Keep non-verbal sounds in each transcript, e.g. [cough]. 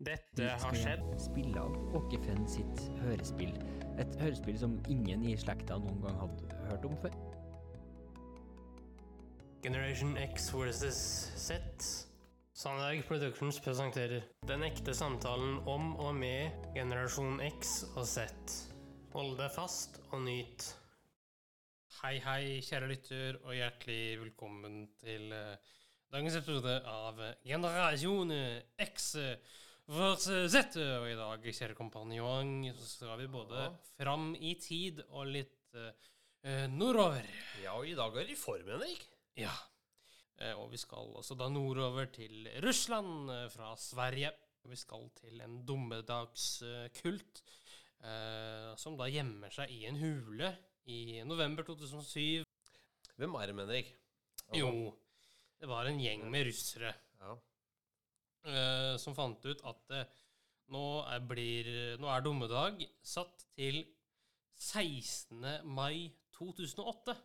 Dette har skjedd. Spille av Åke Fenn sitt hørespill. Et hørespill som ingen i slekta noen gang hadde hørt om før. Generation X versus Z. Sandberg Productions presenterer Den ekte samtalen om og med generasjon X og Z. Hold deg fast og nyt. Hei, hei, kjære lytter, og hjertelig velkommen til eh, dagens episode av Generasjon X versus sett? Og i dag, kjære kompanjong, så skal vi både fram i tid og litt eh, nordover. Ja, og i dag er det i form, Henrik. Ja. Eh, Og vi skal også da nordover til Russland eh, fra Sverige. Vi skal til en dommedagskult eh, som da gjemmer seg i en hule i november 2007. Hvem er det, Henrik? Jo, det var en gjeng med russere Ja. Eh, som fant ut at eh, nå, er blir, nå er dommedag satt til 16. mai 2008.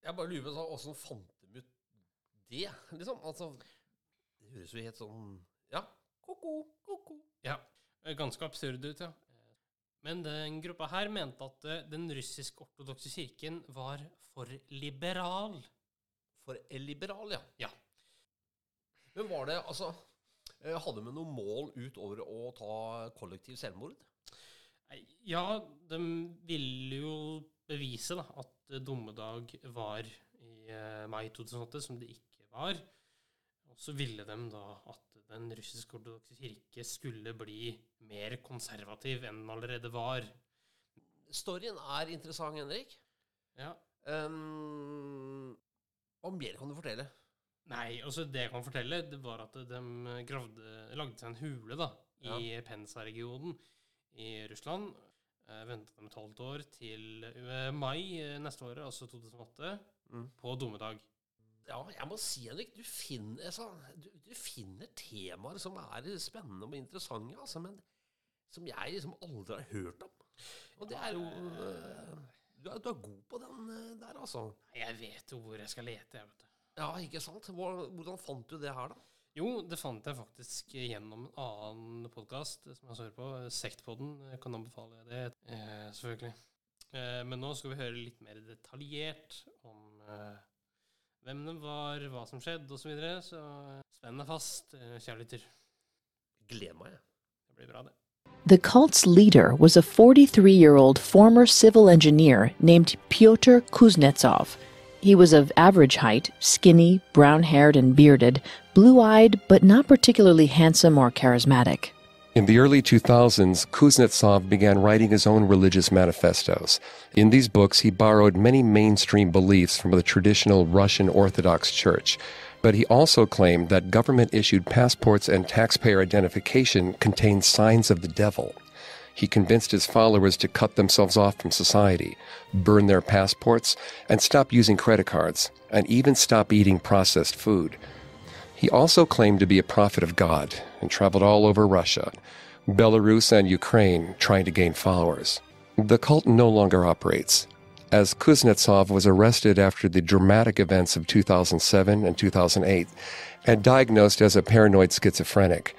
Jeg bare lurer på åssen fant de ut det, liksom? Altså, det høres jo helt sånn Ja, ko-ko, ko-ko. Ja, eh, ganske absurd ut, ja. Men den gruppa her mente at den russisk-ortodokse kirken var for liberal. For liberal, ja. Ja. Men var det altså Hadde vi noe mål utover å ta kollektiv selvmord? Ja, de ville jo bevise da, at eh, dommedag var i eh, mai 2008, som det ikke var. Og så ville de da at den russisk-ortodokse kirke skulle bli mer konservativ enn den allerede var. Storyen er interessant, Henrik. Ja. Um, hva mer kan du fortelle? Nei, altså det jeg kan fortelle, det var at de gravde, lagde seg en hule da, i Pensa-regionen i Russland. Eh, Ventet dem et halvt år til eh, mai eh, neste året, altså 2008, Mm. på dommedag. Ja, jeg må si, Henrik, du finner, altså, du, du finner temaer som er spennende og interessante, altså, men som jeg liksom aldri har hørt om. Og det er jo øh, du, er, du er god på den der, altså. Jeg vet jo hvor jeg skal lete, jeg, vet du. Ja, ikke sant? Hvordan fant du det her, da? Jo, det fant jeg faktisk gjennom en annen podkast som jeg hører på, Sektpodden. Jeg kan anbefale det, eh, selvfølgelig. Eh, men nå skal vi høre litt mer detaljert om eh, hvem den var, hva som skjedde, osv. Så, videre. så spenn deg fast, eh, kjære lytter. Gleder meg. Det blir bra, det. The cult's leader was a 43 year old former civil engineer named Pyotr Kuznetsov. He was of average height, skinny, brown haired, and bearded, blue eyed, but not particularly handsome or charismatic. In the early 2000s, Kuznetsov began writing his own religious manifestos. In these books, he borrowed many mainstream beliefs from the traditional Russian Orthodox Church, but he also claimed that government issued passports and taxpayer identification contained signs of the devil. He convinced his followers to cut themselves off from society, burn their passports, and stop using credit cards, and even stop eating processed food. He also claimed to be a prophet of God and traveled all over Russia, Belarus, and Ukraine trying to gain followers. The cult no longer operates, as Kuznetsov was arrested after the dramatic events of 2007 and 2008 and diagnosed as a paranoid schizophrenic.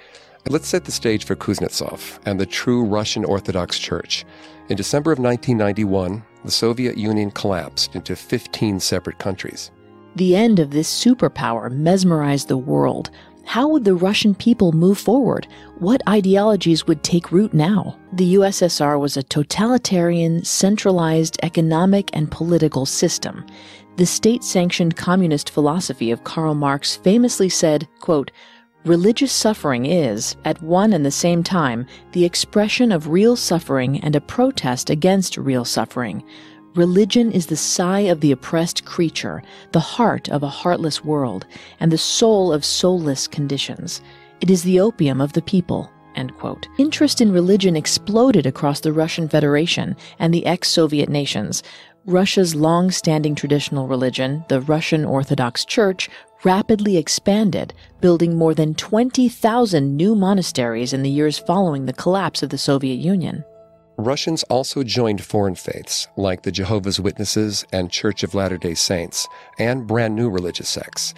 Let's set the stage for Kuznetsov and the true Russian Orthodox Church. In December of 1991, the Soviet Union collapsed into 15 separate countries. The end of this superpower mesmerized the world. How would the Russian people move forward? What ideologies would take root now? The USSR was a totalitarian, centralized economic and political system. The state sanctioned communist philosophy of Karl Marx famously said, quote, Religious suffering is, at one and the same time, the expression of real suffering and a protest against real suffering. Religion is the sigh of the oppressed creature, the heart of a heartless world, and the soul of soulless conditions. It is the opium of the people. Interest in religion exploded across the Russian Federation and the ex Soviet nations. Russia's long standing traditional religion, the Russian Orthodox Church, rapidly expanded, building more than 20,000 new monasteries in the years following the collapse of the Soviet Union. Russians also joined foreign faiths like the Jehovah's Witnesses and Church of Latter day Saints, and brand new religious sects.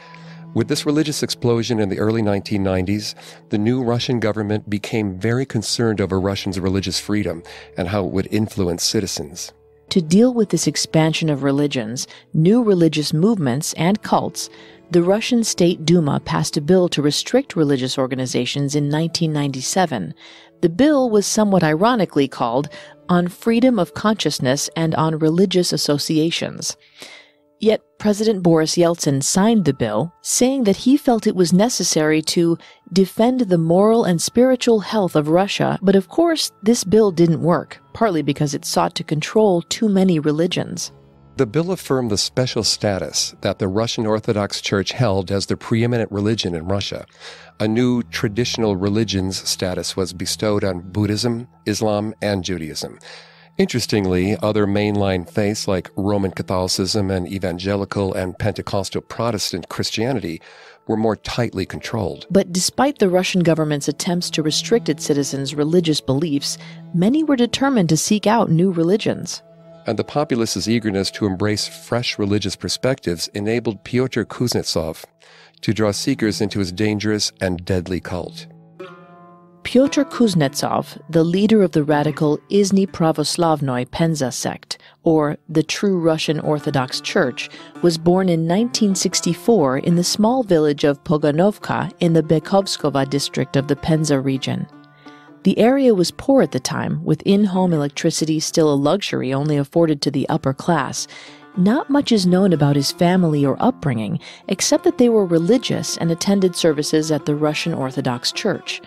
With this religious explosion in the early 1990s, the new Russian government became very concerned over Russians' religious freedom and how it would influence citizens. To deal with this expansion of religions, new religious movements, and cults, the Russian State Duma passed a bill to restrict religious organizations in 1997. The bill was somewhat ironically called On Freedom of Consciousness and on Religious Associations. Yet President Boris Yeltsin signed the bill, saying that he felt it was necessary to defend the moral and spiritual health of Russia. But of course, this bill didn't work, partly because it sought to control too many religions. The bill affirmed the special status that the Russian Orthodox Church held as the preeminent religion in Russia. A new traditional religions status was bestowed on Buddhism, Islam, and Judaism. Interestingly, other mainline faiths like Roman Catholicism and evangelical and Pentecostal Protestant Christianity were more tightly controlled. But despite the Russian government's attempts to restrict its citizens' religious beliefs, many were determined to seek out new religions. And the populace's eagerness to embrace fresh religious perspectives enabled Pyotr Kuznetsov to draw seekers into his dangerous and deadly cult. Pyotr Kuznetsov, the leader of the radical Izhny Pravoslavnoy Penza sect, or the True Russian Orthodox Church, was born in 1964 in the small village of Poganovka in the Bykovskova district of the Penza region. The area was poor at the time, with in home electricity still a luxury only afforded to the upper class. Not much is known about his family or upbringing, except that they were religious and attended services at the Russian Orthodox Church.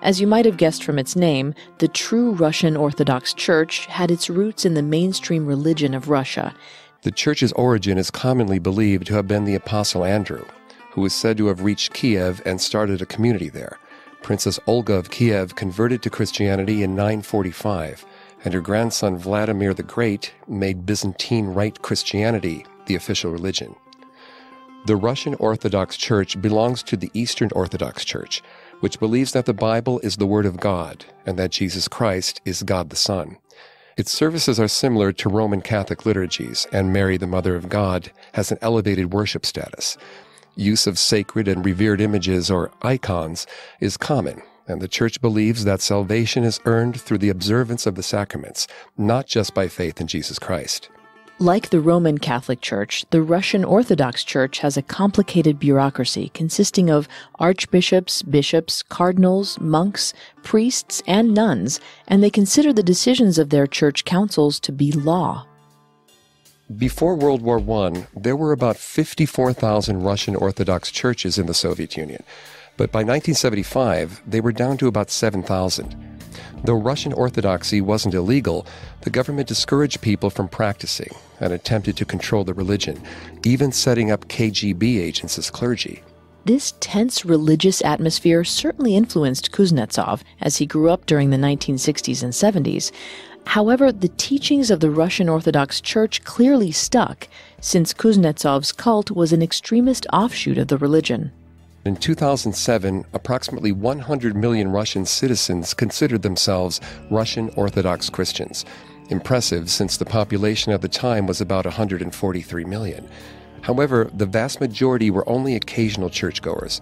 As you might have guessed from its name, the true Russian Orthodox Church had its roots in the mainstream religion of Russia. The church's origin is commonly believed to have been the Apostle Andrew, who is said to have reached Kiev and started a community there. Princess Olga of Kiev converted to Christianity in 945, and her grandson Vladimir the Great made Byzantine Rite Christianity the official religion. The Russian Orthodox Church belongs to the Eastern Orthodox Church, which believes that the Bible is the Word of God and that Jesus Christ is God the Son. Its services are similar to Roman Catholic liturgies, and Mary, the Mother of God, has an elevated worship status. Use of sacred and revered images or icons is common, and the Church believes that salvation is earned through the observance of the sacraments, not just by faith in Jesus Christ. Like the Roman Catholic Church, the Russian Orthodox Church has a complicated bureaucracy consisting of archbishops, bishops, cardinals, monks, priests, and nuns, and they consider the decisions of their church councils to be law. Before World War I, there were about 54,000 Russian Orthodox churches in the Soviet Union, but by 1975, they were down to about 7,000. Though Russian Orthodoxy wasn't illegal, the government discouraged people from practicing and attempted to control the religion, even setting up KGB agents as clergy. This tense religious atmosphere certainly influenced Kuznetsov as he grew up during the 1960s and 70s. However, the teachings of the Russian Orthodox Church clearly stuck, since Kuznetsov's cult was an extremist offshoot of the religion. In 2007, approximately 100 million Russian citizens considered themselves Russian Orthodox Christians. Impressive since the population at the time was about 143 million. However, the vast majority were only occasional churchgoers.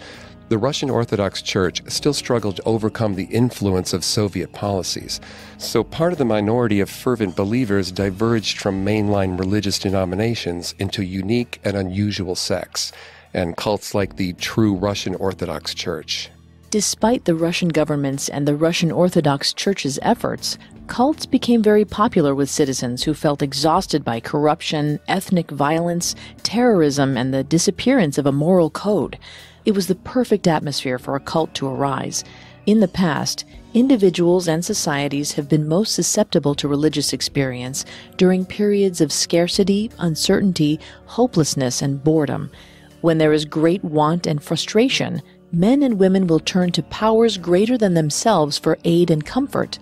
The Russian Orthodox Church still struggled to overcome the influence of Soviet policies, so part of the minority of fervent believers diverged from mainline religious denominations into unique and unusual sects and cults like the True Russian Orthodox Church. Despite the Russian government's and the Russian Orthodox Church's efforts, cults became very popular with citizens who felt exhausted by corruption, ethnic violence, terrorism, and the disappearance of a moral code. It was the perfect atmosphere for a cult to arise. In the past, individuals and societies have been most susceptible to religious experience during periods of scarcity, uncertainty, hopelessness, and boredom. When there is great want and frustration, men and women will turn to powers greater than themselves for aid and comfort.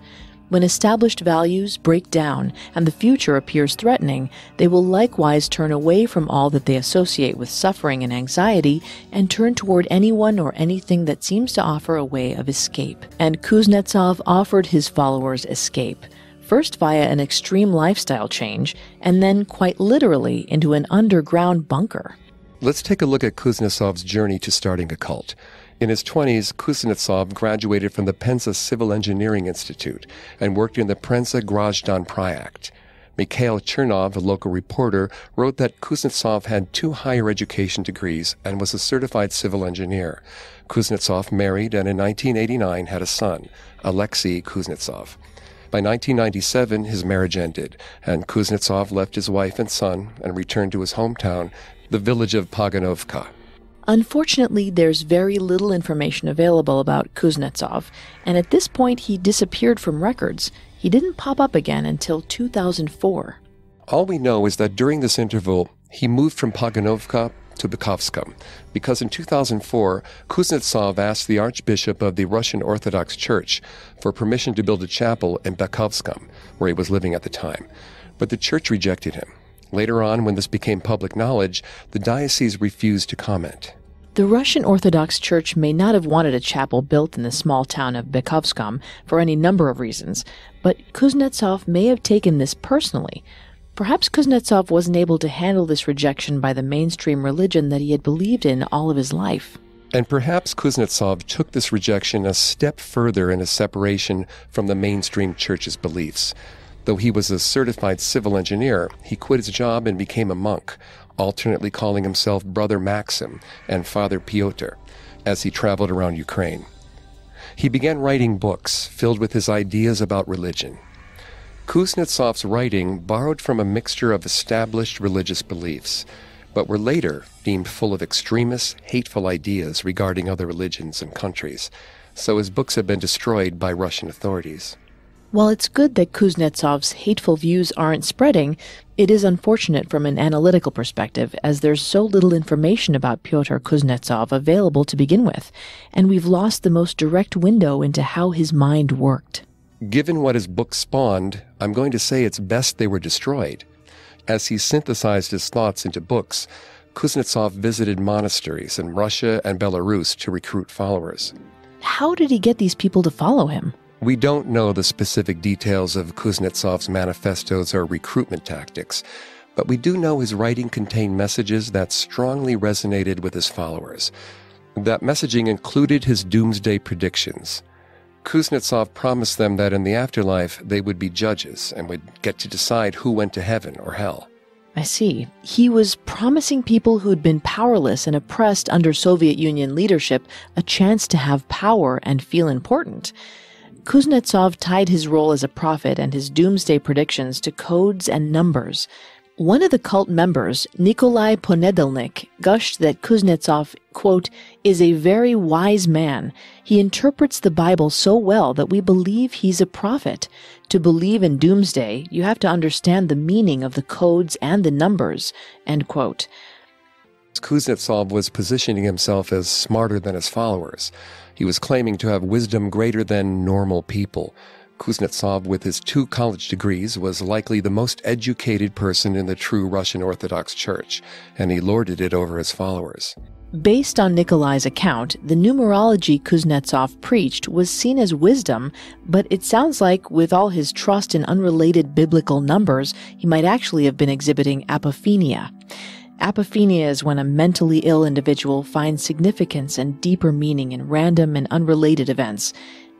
When established values break down and the future appears threatening, they will likewise turn away from all that they associate with suffering and anxiety and turn toward anyone or anything that seems to offer a way of escape. And Kuznetsov offered his followers escape, first via an extreme lifestyle change, and then quite literally into an underground bunker. Let's take a look at Kuznetsov's journey to starting a cult. In his 20s, Kuznetsov graduated from the Penza Civil Engineering Institute and worked in the Penza Grajdan Project. Mikhail Chernov, a local reporter, wrote that Kuznetsov had two higher education degrees and was a certified civil engineer. Kuznetsov married and in 1989 had a son, Alexei Kuznetsov. By 1997, his marriage ended, and Kuznetsov left his wife and son and returned to his hometown, the village of Paganovka. Unfortunately, there's very little information available about Kuznetsov, and at this point he disappeared from records. He didn't pop up again until 2004. All we know is that during this interval, he moved from Paganovka to Bekhovska, because in 2004, Kuznetsov asked the Archbishop of the Russian Orthodox Church for permission to build a chapel in Bekhovska, where he was living at the time. But the church rejected him. Later on, when this became public knowledge, the diocese refused to comment. The Russian Orthodox Church may not have wanted a chapel built in the small town of Bekhovskam for any number of reasons, but Kuznetsov may have taken this personally. Perhaps Kuznetsov wasn't able to handle this rejection by the mainstream religion that he had believed in all of his life. And perhaps Kuznetsov took this rejection a step further in a separation from the mainstream church's beliefs. Though he was a certified civil engineer, he quit his job and became a monk, alternately calling himself Brother Maxim and Father Pyotr as he traveled around Ukraine. He began writing books filled with his ideas about religion. Kuznetsov's writing borrowed from a mixture of established religious beliefs, but were later deemed full of extremist, hateful ideas regarding other religions and countries, so his books have been destroyed by Russian authorities. While it's good that Kuznetsov's hateful views aren't spreading, it is unfortunate from an analytical perspective as there's so little information about Pyotr Kuznetsov available to begin with, and we've lost the most direct window into how his mind worked. Given what his book spawned, I'm going to say it's best they were destroyed. As he synthesized his thoughts into books, Kuznetsov visited monasteries in Russia and Belarus to recruit followers. How did he get these people to follow him? We don't know the specific details of Kuznetsov's manifestos or recruitment tactics, but we do know his writing contained messages that strongly resonated with his followers. That messaging included his doomsday predictions. Kuznetsov promised them that in the afterlife they would be judges and would get to decide who went to heaven or hell. I see. He was promising people who'd been powerless and oppressed under Soviet Union leadership a chance to have power and feel important. Kuznetsov tied his role as a prophet and his doomsday predictions to codes and numbers. One of the cult members, Nikolai Ponedelnik, gushed that Kuznetsov, quote, is a very wise man. He interprets the Bible so well that we believe he's a prophet. To believe in doomsday, you have to understand the meaning of the codes and the numbers, end quote. Kuznetsov was positioning himself as smarter than his followers. He was claiming to have wisdom greater than normal people. Kuznetsov, with his two college degrees, was likely the most educated person in the true Russian Orthodox Church, and he lorded it over his followers. Based on Nikolai's account, the numerology Kuznetsov preached was seen as wisdom, but it sounds like, with all his trust in unrelated biblical numbers, he might actually have been exhibiting apophenia. Apophenia is when a mentally ill individual finds significance and deeper meaning in random and unrelated events.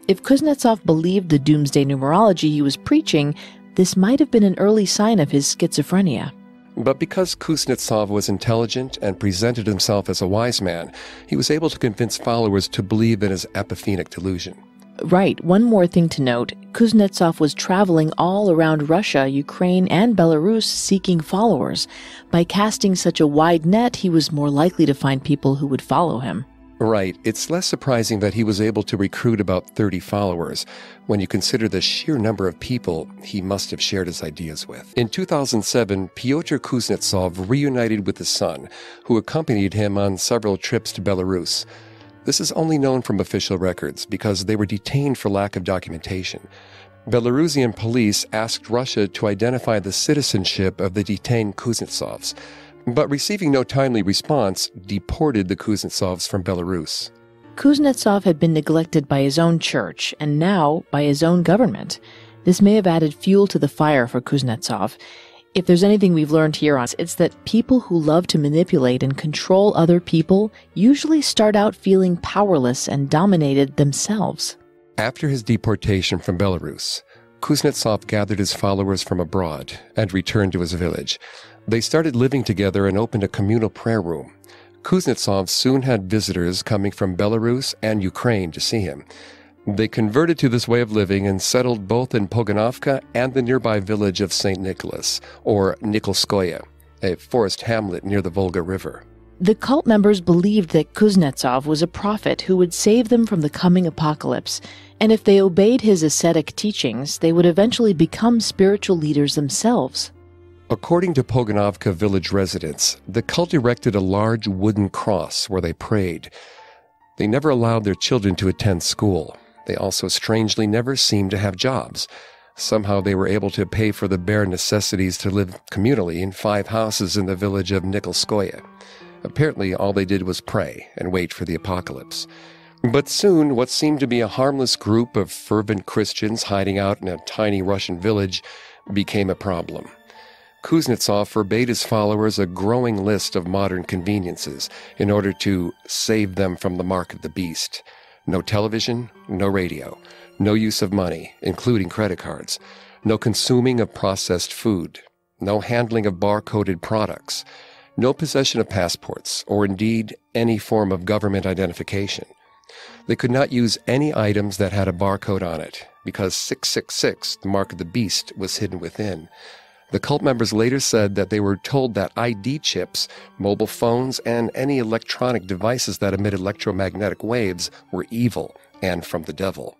If Kuznetsov believed the doomsday numerology he was preaching, this might have been an early sign of his schizophrenia. But because Kuznetsov was intelligent and presented himself as a wise man, he was able to convince followers to believe in his apophenic delusion. Right, one more thing to note Kuznetsov was traveling all around Russia, Ukraine, and Belarus seeking followers. By casting such a wide net, he was more likely to find people who would follow him. Right. It's less surprising that he was able to recruit about 30 followers when you consider the sheer number of people he must have shared his ideas with. In 2007, Pyotr Kuznetsov reunited with his son, who accompanied him on several trips to Belarus. This is only known from official records because they were detained for lack of documentation. Belarusian police asked Russia to identify the citizenship of the detained Kuznetsovs, but receiving no timely response, deported the Kuznetsovs from Belarus. Kuznetsov had been neglected by his own church and now by his own government. This may have added fuel to the fire for Kuznetsov. If there's anything we've learned here on it's that people who love to manipulate and control other people usually start out feeling powerless and dominated themselves. After his deportation from Belarus, Kuznetsov gathered his followers from abroad and returned to his village. They started living together and opened a communal prayer room. Kuznetsov soon had visitors coming from Belarus and Ukraine to see him. They converted to this way of living and settled both in Poganovka and the nearby village of St. Nicholas, or Nikolskoye, a forest hamlet near the Volga River. The cult members believed that Kuznetsov was a prophet who would save them from the coming apocalypse, and if they obeyed his ascetic teachings, they would eventually become spiritual leaders themselves. According to Poganovka village residents, the cult erected a large wooden cross where they prayed. They never allowed their children to attend school. They also strangely never seemed to have jobs. Somehow they were able to pay for the bare necessities to live communally in five houses in the village of Nikolskoye. Apparently, all they did was pray and wait for the apocalypse. But soon, what seemed to be a harmless group of fervent Christians hiding out in a tiny Russian village became a problem. Kuznetsov forbade his followers a growing list of modern conveniences in order to save them from the mark of the beast. No television, no radio, no use of money, including credit cards, no consuming of processed food, no handling of barcoded products, no possession of passports, or indeed any form of government identification. They could not use any items that had a barcode on it, because 666, the mark of the beast, was hidden within. The cult members later said that they were told that ID chips, mobile phones, and any electronic devices that emit electromagnetic waves were evil and from the devil.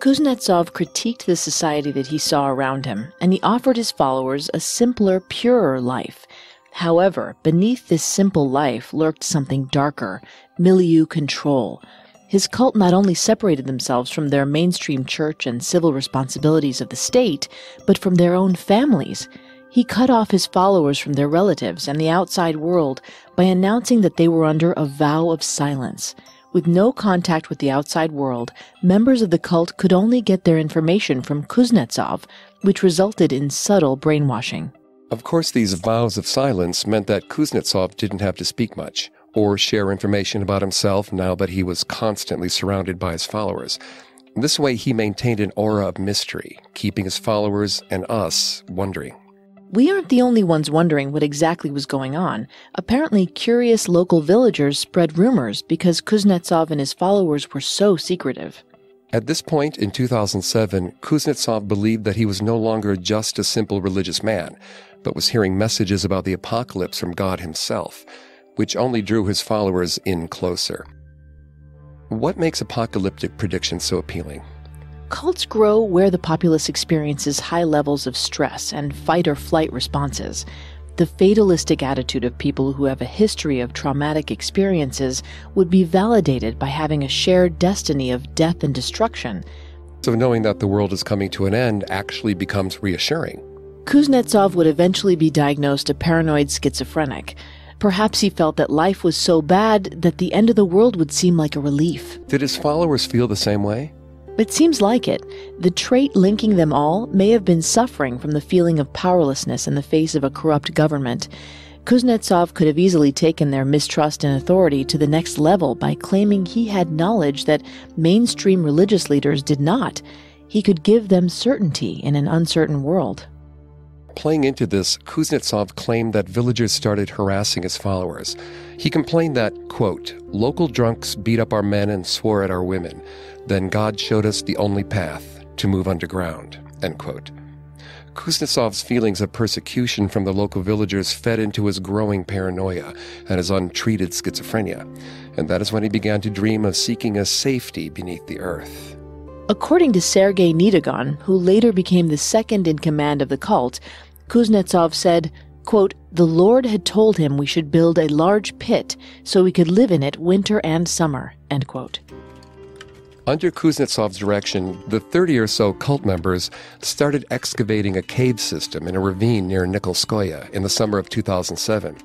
Kuznetsov critiqued the society that he saw around him, and he offered his followers a simpler, purer life. However, beneath this simple life lurked something darker milieu control. His cult not only separated themselves from their mainstream church and civil responsibilities of the state, but from their own families. He cut off his followers from their relatives and the outside world by announcing that they were under a vow of silence. With no contact with the outside world, members of the cult could only get their information from Kuznetsov, which resulted in subtle brainwashing. Of course, these vows of silence meant that Kuznetsov didn't have to speak much or share information about himself now that he was constantly surrounded by his followers. This way, he maintained an aura of mystery, keeping his followers and us wondering. We aren't the only ones wondering what exactly was going on. Apparently, curious local villagers spread rumors because Kuznetsov and his followers were so secretive. At this point in 2007, Kuznetsov believed that he was no longer just a simple religious man, but was hearing messages about the apocalypse from God himself which only drew his followers in closer. What makes apocalyptic predictions so appealing? Cults grow where the populace experiences high levels of stress and fight or flight responses. The fatalistic attitude of people who have a history of traumatic experiences would be validated by having a shared destiny of death and destruction. So, knowing that the world is coming to an end actually becomes reassuring. Kuznetsov would eventually be diagnosed a paranoid schizophrenic. Perhaps he felt that life was so bad that the end of the world would seem like a relief. Did his followers feel the same way? It seems like it. The trait linking them all may have been suffering from the feeling of powerlessness in the face of a corrupt government. Kuznetsov could have easily taken their mistrust in authority to the next level by claiming he had knowledge that mainstream religious leaders did not. He could give them certainty in an uncertain world. Playing into this, Kuznetsov claimed that villagers started harassing his followers. He complained that, quote, local drunks beat up our men and swore at our women. Then God showed us the only path to move underground, end quote. Kuznetsov's feelings of persecution from the local villagers fed into his growing paranoia and his untreated schizophrenia, and that is when he began to dream of seeking a safety beneath the earth. According to Sergei Nedogon, who later became the second in command of the cult, Kuznetsov said, quote, The Lord had told him we should build a large pit so we could live in it winter and summer. End quote. Under Kuznetsov's direction, the 30 or so cult members started excavating a cave system in a ravine near Nikolskoye in the summer of 2007.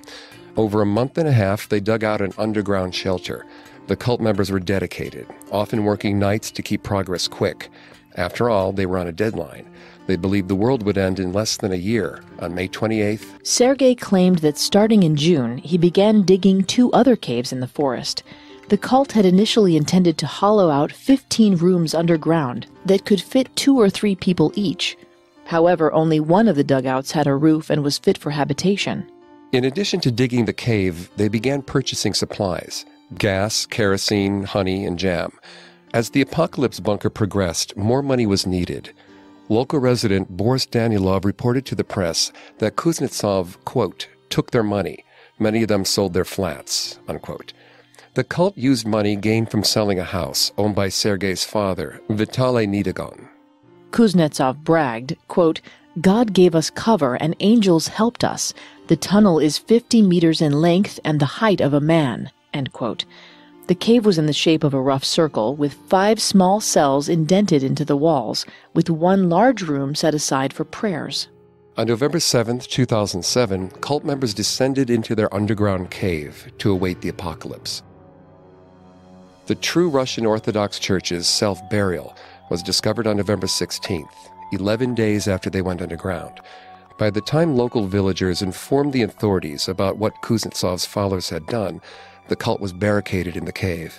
Over a month and a half, they dug out an underground shelter. The cult members were dedicated, often working nights to keep progress quick. After all, they were on a deadline. They believed the world would end in less than a year on May 28th. Sergei claimed that starting in June, he began digging two other caves in the forest. The cult had initially intended to hollow out 15 rooms underground that could fit two or three people each. However, only one of the dugouts had a roof and was fit for habitation. In addition to digging the cave, they began purchasing supplies gas, kerosene, honey, and jam. As the apocalypse bunker progressed, more money was needed. Local resident Boris Danilov reported to the press that Kuznetsov, quote, took their money. Many of them sold their flats, unquote. The cult used money gained from selling a house owned by Sergei's father, Vitaly Nedogon. Kuznetsov bragged, quote, God gave us cover and angels helped us. The tunnel is 50 meters in length and the height of a man. End quote. The cave was in the shape of a rough circle, with five small cells indented into the walls, with one large room set aside for prayers. On November 7, 2007, cult members descended into their underground cave to await the apocalypse. The true Russian Orthodox Church's self burial was discovered on November 16th, 11 days after they went underground. By the time local villagers informed the authorities about what Kuznetsov's followers had done, the cult was barricaded in the cave.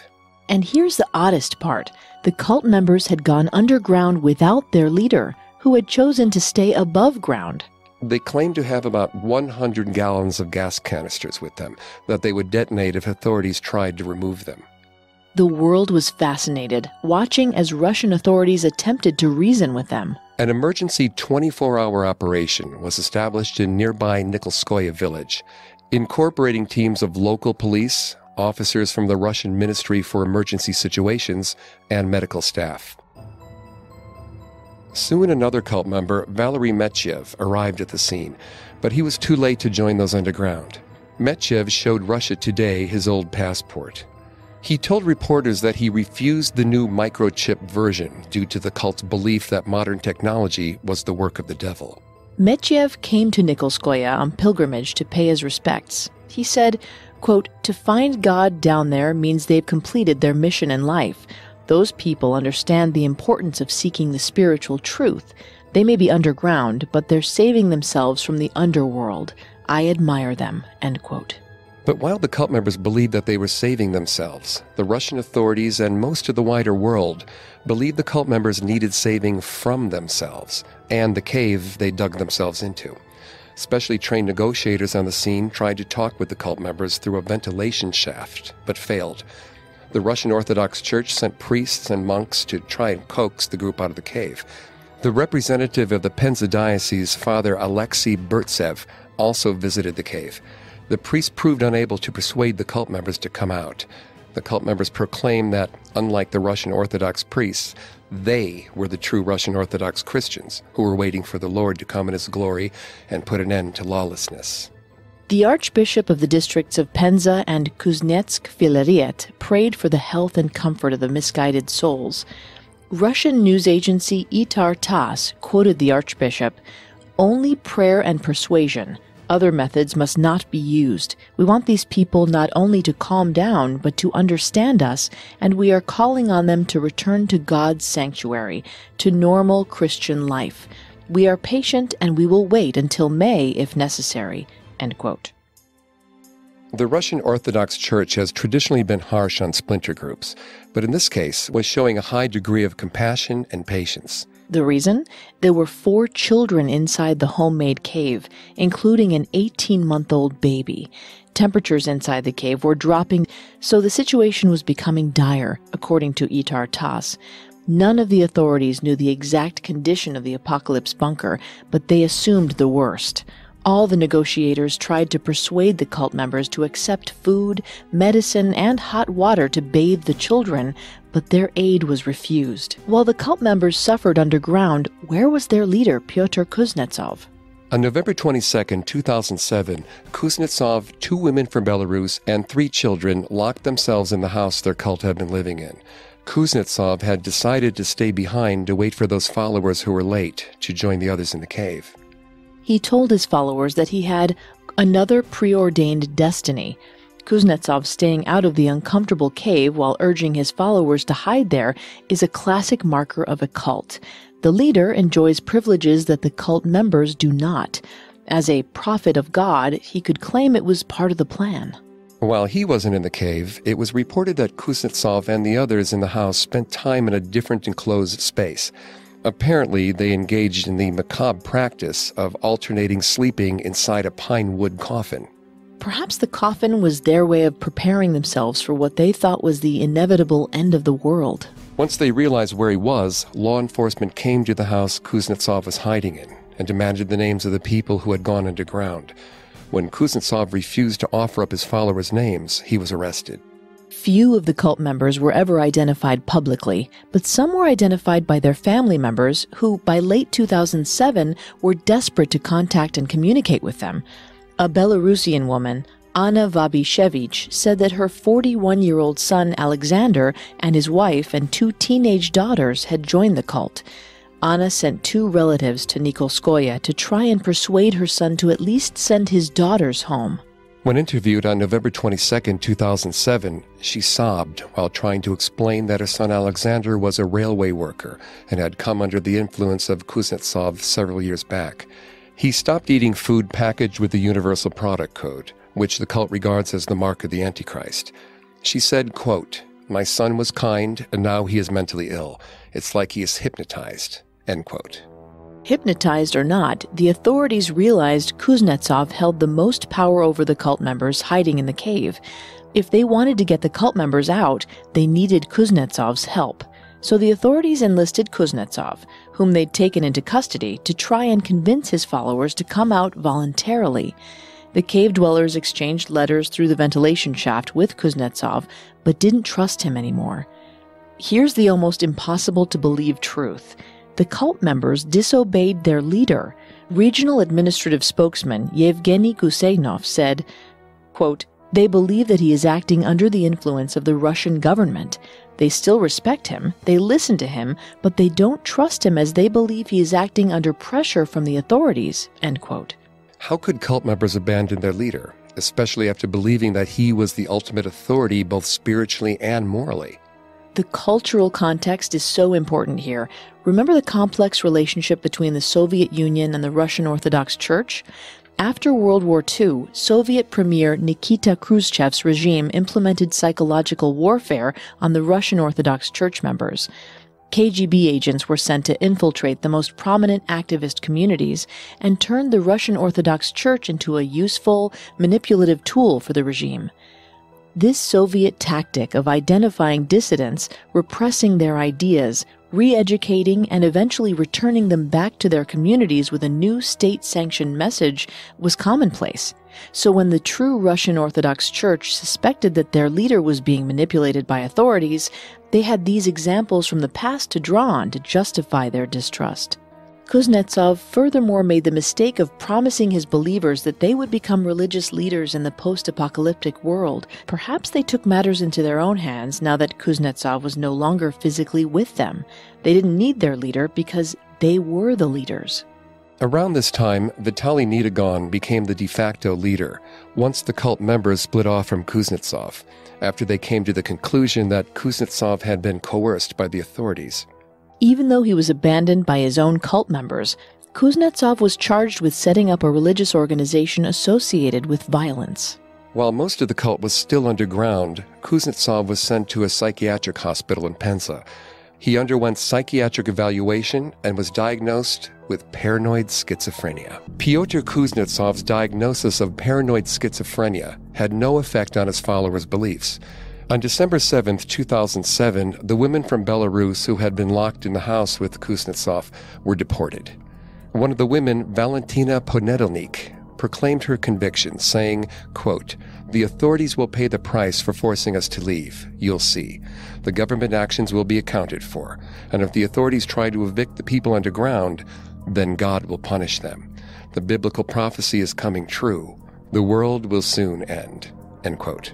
And here's the oddest part the cult members had gone underground without their leader, who had chosen to stay above ground. They claimed to have about 100 gallons of gas canisters with them that they would detonate if authorities tried to remove them. The world was fascinated, watching as Russian authorities attempted to reason with them. An emergency 24 hour operation was established in nearby Nikolskoye village, incorporating teams of local police, officers from the Russian Ministry for Emergency Situations, and medical staff. Soon another cult member, Valery Metchev, arrived at the scene, but he was too late to join those underground. Metchev showed Russia Today his old passport. He told reporters that he refused the new microchip version due to the cult's belief that modern technology was the work of the devil. Metchev came to Nikolskoye on pilgrimage to pay his respects. He said, quote, To find God down there means they've completed their mission in life. Those people understand the importance of seeking the spiritual truth. They may be underground, but they're saving themselves from the underworld. I admire them. End quote. But while the cult members believed that they were saving themselves, the Russian authorities and most of the wider world believed the cult members needed saving from themselves and the cave they dug themselves into. Specially trained negotiators on the scene tried to talk with the cult members through a ventilation shaft, but failed. The Russian Orthodox Church sent priests and monks to try and coax the group out of the cave. The representative of the Penza diocese, Father Alexei Burtsev, also visited the cave. The priest proved unable to persuade the cult members to come out. The cult members proclaimed that, unlike the Russian Orthodox priests, they were the true Russian Orthodox Christians who were waiting for the Lord to come in his glory and put an end to lawlessness. The Archbishop of the districts of Penza and Kuznetsk Filaret prayed for the health and comfort of the misguided souls. Russian news agency Itar Tass quoted the Archbishop Only prayer and persuasion other methods must not be used. We want these people not only to calm down, but to understand us, and we are calling on them to return to God's sanctuary, to normal Christian life. We are patient and we will wait until May if necessary. The Russian Orthodox Church has traditionally been harsh on splinter groups, but in this case was showing a high degree of compassion and patience. The reason? There were four children inside the homemade cave, including an 18 month old baby. Temperatures inside the cave were dropping, so the situation was becoming dire, according to Itar Tass. None of the authorities knew the exact condition of the apocalypse bunker, but they assumed the worst. All the negotiators tried to persuade the cult members to accept food, medicine, and hot water to bathe the children, but their aid was refused. While the cult members suffered underground, where was their leader, Pyotr Kuznetsov? On November 22, 2007, Kuznetsov, two women from Belarus, and three children locked themselves in the house their cult had been living in. Kuznetsov had decided to stay behind to wait for those followers who were late to join the others in the cave. He told his followers that he had another preordained destiny. Kuznetsov staying out of the uncomfortable cave while urging his followers to hide there is a classic marker of a cult. The leader enjoys privileges that the cult members do not. As a prophet of God, he could claim it was part of the plan. While he wasn't in the cave, it was reported that Kuznetsov and the others in the house spent time in a different enclosed space. Apparently, they engaged in the macabre practice of alternating sleeping inside a pine wood coffin. Perhaps the coffin was their way of preparing themselves for what they thought was the inevitable end of the world. Once they realized where he was, law enforcement came to the house Kuznetsov was hiding in and demanded the names of the people who had gone underground. When Kuznetsov refused to offer up his followers' names, he was arrested. Few of the cult members were ever identified publicly, but some were identified by their family members who, by late 2007, were desperate to contact and communicate with them. A Belarusian woman, Anna Vabishevich, said that her 41 year old son Alexander and his wife and two teenage daughters had joined the cult. Anna sent two relatives to Nikolskoye to try and persuade her son to at least send his daughters home. When interviewed on November 22, 2007, she sobbed while trying to explain that her son Alexander was a railway worker and had come under the influence of Kuznetsov several years back. He stopped eating food packaged with the Universal Product Code, which the cult regards as the mark of the Antichrist. She said, quote, My son was kind, and now he is mentally ill. It's like he is hypnotized. End quote. Hypnotized or not, the authorities realized Kuznetsov held the most power over the cult members hiding in the cave. If they wanted to get the cult members out, they needed Kuznetsov's help. So the authorities enlisted Kuznetsov, whom they'd taken into custody, to try and convince his followers to come out voluntarily. The cave dwellers exchanged letters through the ventilation shaft with Kuznetsov, but didn't trust him anymore. Here's the almost impossible to believe truth the cult members disobeyed their leader. Regional administrative spokesman Yevgeny Guseinov said, quote, They believe that he is acting under the influence of the Russian government. They still respect him, they listen to him, but they don't trust him as they believe he is acting under pressure from the authorities. End quote. How could cult members abandon their leader, especially after believing that he was the ultimate authority both spiritually and morally? The cultural context is so important here. Remember the complex relationship between the Soviet Union and the Russian Orthodox Church? After World War II, Soviet Premier Nikita Khrushchev's regime implemented psychological warfare on the Russian Orthodox Church members. KGB agents were sent to infiltrate the most prominent activist communities and turned the Russian Orthodox Church into a useful, manipulative tool for the regime. This Soviet tactic of identifying dissidents, repressing their ideas, re educating, and eventually returning them back to their communities with a new state sanctioned message was commonplace. So when the true Russian Orthodox Church suspected that their leader was being manipulated by authorities, they had these examples from the past to draw on to justify their distrust. Kuznetsov furthermore made the mistake of promising his believers that they would become religious leaders in the post apocalyptic world. Perhaps they took matters into their own hands now that Kuznetsov was no longer physically with them. They didn't need their leader because they were the leaders. Around this time, Vitaly Nedogon became the de facto leader once the cult members split off from Kuznetsov, after they came to the conclusion that Kuznetsov had been coerced by the authorities. Even though he was abandoned by his own cult members, Kuznetsov was charged with setting up a religious organization associated with violence. While most of the cult was still underground, Kuznetsov was sent to a psychiatric hospital in Penza. He underwent psychiatric evaluation and was diagnosed with paranoid schizophrenia. Pyotr Kuznetsov's diagnosis of paranoid schizophrenia had no effect on his followers' beliefs. On December 7, 2007, the women from Belarus who had been locked in the house with Kuznetsov were deported. One of the women, Valentina Ponedelnik, proclaimed her conviction, saying, quote, The authorities will pay the price for forcing us to leave. You'll see. The government actions will be accounted for. And if the authorities try to evict the people underground, then God will punish them. The biblical prophecy is coming true. The world will soon end. End quote.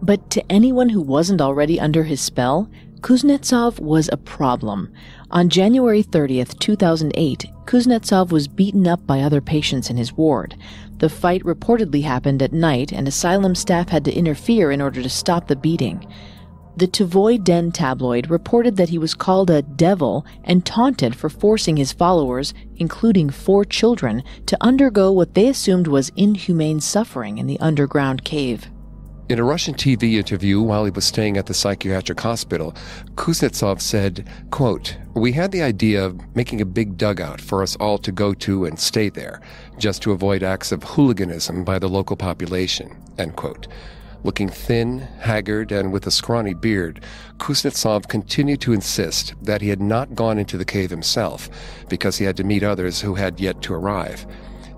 But to anyone who wasn't already under his spell, Kuznetsov was a problem. On January 30th, 2008, Kuznetsov was beaten up by other patients in his ward. The fight reportedly happened at night, and asylum staff had to interfere in order to stop the beating. The Tvoy Den tabloid reported that he was called a devil and taunted for forcing his followers, including four children, to undergo what they assumed was inhumane suffering in the underground cave. In a Russian TV interview while he was staying at the psychiatric hospital, Kuznetsov said, quote, We had the idea of making a big dugout for us all to go to and stay there, just to avoid acts of hooliganism by the local population, end quote. Looking thin, haggard, and with a scrawny beard, Kuznetsov continued to insist that he had not gone into the cave himself because he had to meet others who had yet to arrive.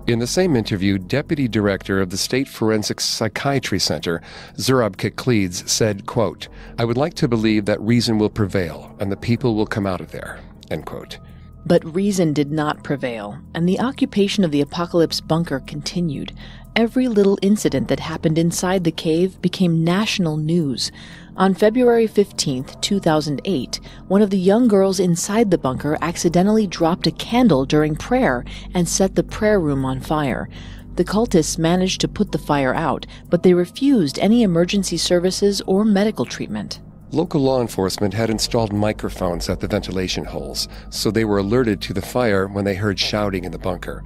In the same interview, Deputy Director of the State Forensic Psychiatry Center, Zurab Kekelidze, said, quote, I would like to believe that reason will prevail and the people will come out of there, end quote. But reason did not prevail, and the occupation of the Apocalypse bunker continued. Every little incident that happened inside the cave became national news. On February 15, 2008, one of the young girls inside the bunker accidentally dropped a candle during prayer and set the prayer room on fire. The cultists managed to put the fire out, but they refused any emergency services or medical treatment. Local law enforcement had installed microphones at the ventilation holes, so they were alerted to the fire when they heard shouting in the bunker.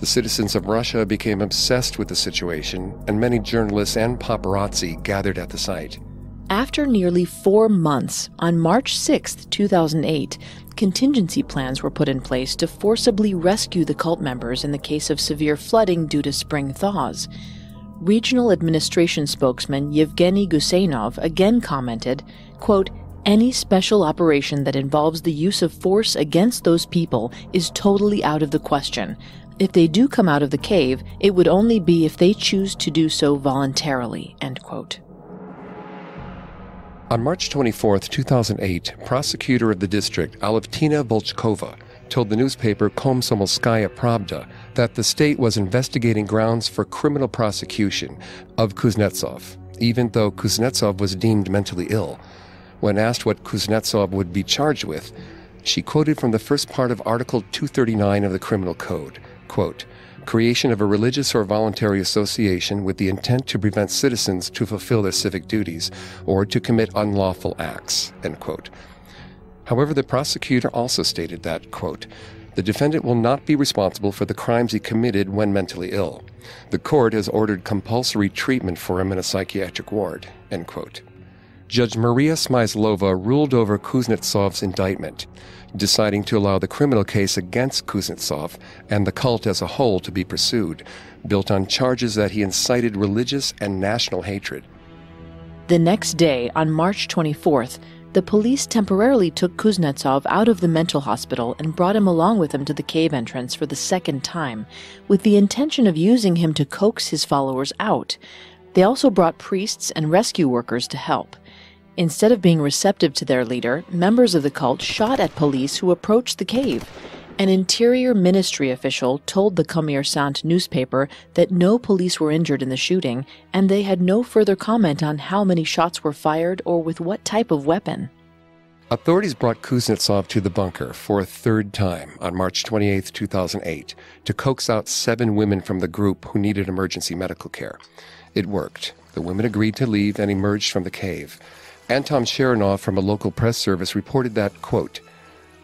The citizens of Russia became obsessed with the situation, and many journalists and paparazzi gathered at the site. After nearly four months, on March 6, 2008, contingency plans were put in place to forcibly rescue the cult members in the case of severe flooding due to spring thaws. Regional administration spokesman Yevgeny Gusenov again commented, quote, any special operation that involves the use of force against those people is totally out of the question. If they do come out of the cave, it would only be if they choose to do so voluntarily. End quote. On March 24, 2008, prosecutor of the district, Alevtina Volchkova, told the newspaper Komsomolskaya Pravda that the state was investigating grounds for criminal prosecution of Kuznetsov, even though Kuznetsov was deemed mentally ill. When asked what Kuznetsov would be charged with, she quoted from the first part of Article 239 of the Criminal Code, quote, creation of a religious or voluntary association with the intent to prevent citizens to fulfill their civic duties or to commit unlawful acts. However, the prosecutor also stated that, quote, the defendant will not be responsible for the crimes he committed when mentally ill. The court has ordered compulsory treatment for him in a psychiatric ward, end quote. Judge Maria Smyslova ruled over Kuznetsov's indictment deciding to allow the criminal case against Kuznetsov and the cult as a whole to be pursued, built on charges that he incited religious and national hatred. The next day, on March 24th, the police temporarily took Kuznetsov out of the mental hospital and brought him along with them to the cave entrance for the second time, with the intention of using him to coax his followers out. They also brought priests and rescue workers to help. Instead of being receptive to their leader, members of the cult shot at police who approached the cave. An interior ministry official told the Kommersant newspaper that no police were injured in the shooting, and they had no further comment on how many shots were fired or with what type of weapon. Authorities brought Kuznetsov to the bunker for a third time on March 28, 2008, to coax out seven women from the group who needed emergency medical care. It worked. The women agreed to leave and emerged from the cave. Anton Cherenov from a local press service reported that, quote,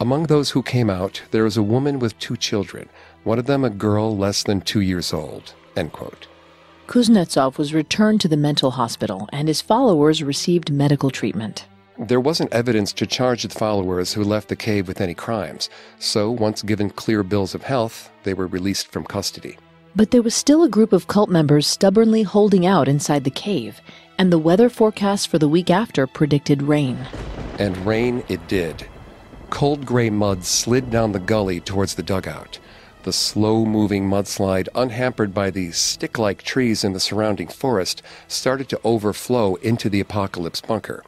among those who came out, there was a woman with two children, one of them a girl less than two years old, end quote. Kuznetsov was returned to the mental hospital and his followers received medical treatment. There wasn't evidence to charge the followers who left the cave with any crimes, so once given clear bills of health, they were released from custody. But there was still a group of cult members stubbornly holding out inside the cave, and the weather forecast for the week after predicted rain. And rain it did. Cold gray mud slid down the gully towards the dugout. The slow moving mudslide, unhampered by the stick like trees in the surrounding forest, started to overflow into the apocalypse bunker.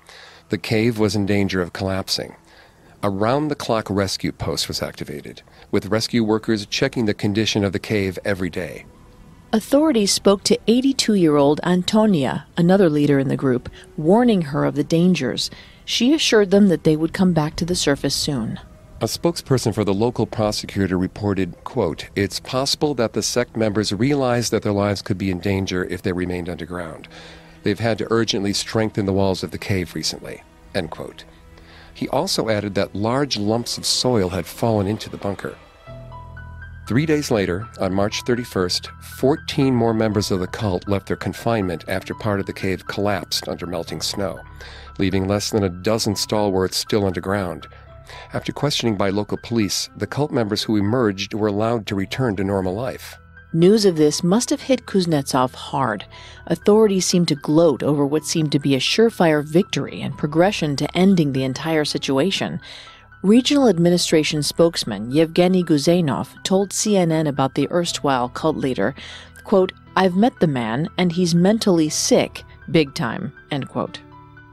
The cave was in danger of collapsing. A round the clock rescue post was activated, with rescue workers checking the condition of the cave every day. Authorities spoke to 82 year old Antonia, another leader in the group, warning her of the dangers. She assured them that they would come back to the surface soon. A spokesperson for the local prosecutor reported, quote, It's possible that the sect members realized that their lives could be in danger if they remained underground. They've had to urgently strengthen the walls of the cave recently, end quote. He also added that large lumps of soil had fallen into the bunker. Three days later, on March 31st, 14 more members of the cult left their confinement after part of the cave collapsed under melting snow, leaving less than a dozen stalwarts still underground. After questioning by local police, the cult members who emerged were allowed to return to normal life. News of this must have hit Kuznetsov hard. Authorities seemed to gloat over what seemed to be a surefire victory and progression to ending the entire situation. Regional administration spokesman Yevgeny Guzenov told CNN about the erstwhile cult leader, quote, I've met the man and he's mentally sick, big time, end quote.